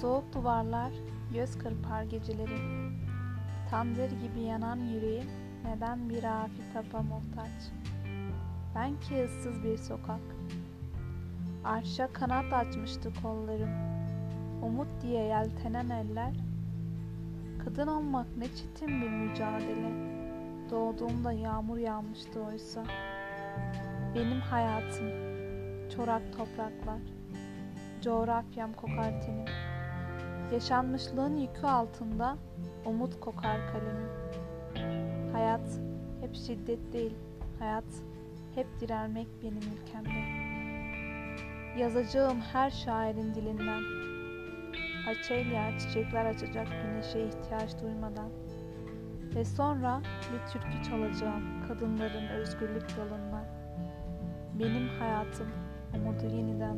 Soğuk duvarlar göz kırpar geceleri. Tandır gibi yanan yüreğim neden bir afitapa muhtaç? Ben ki ıssız bir sokak. Arşa kanat açmıştı kollarım. Umut diye yeltenen eller. Kadın olmak ne çetin bir mücadele. Doğduğumda yağmur yağmıştı oysa. Benim hayatım, çorak topraklar. Coğrafyam kokar tenim. Yaşanmışlığın yükü altında umut kokar kalemim. Hayat hep şiddet değil, hayat hep direnmek benim ülkemde. Yazacağım her şairin dilinden. Açelya çiçekler açacak güneşe ihtiyaç duymadan. Ve sonra bir türkü çalacağım kadınların özgürlük yolundan. Benim hayatım umudu yeniden.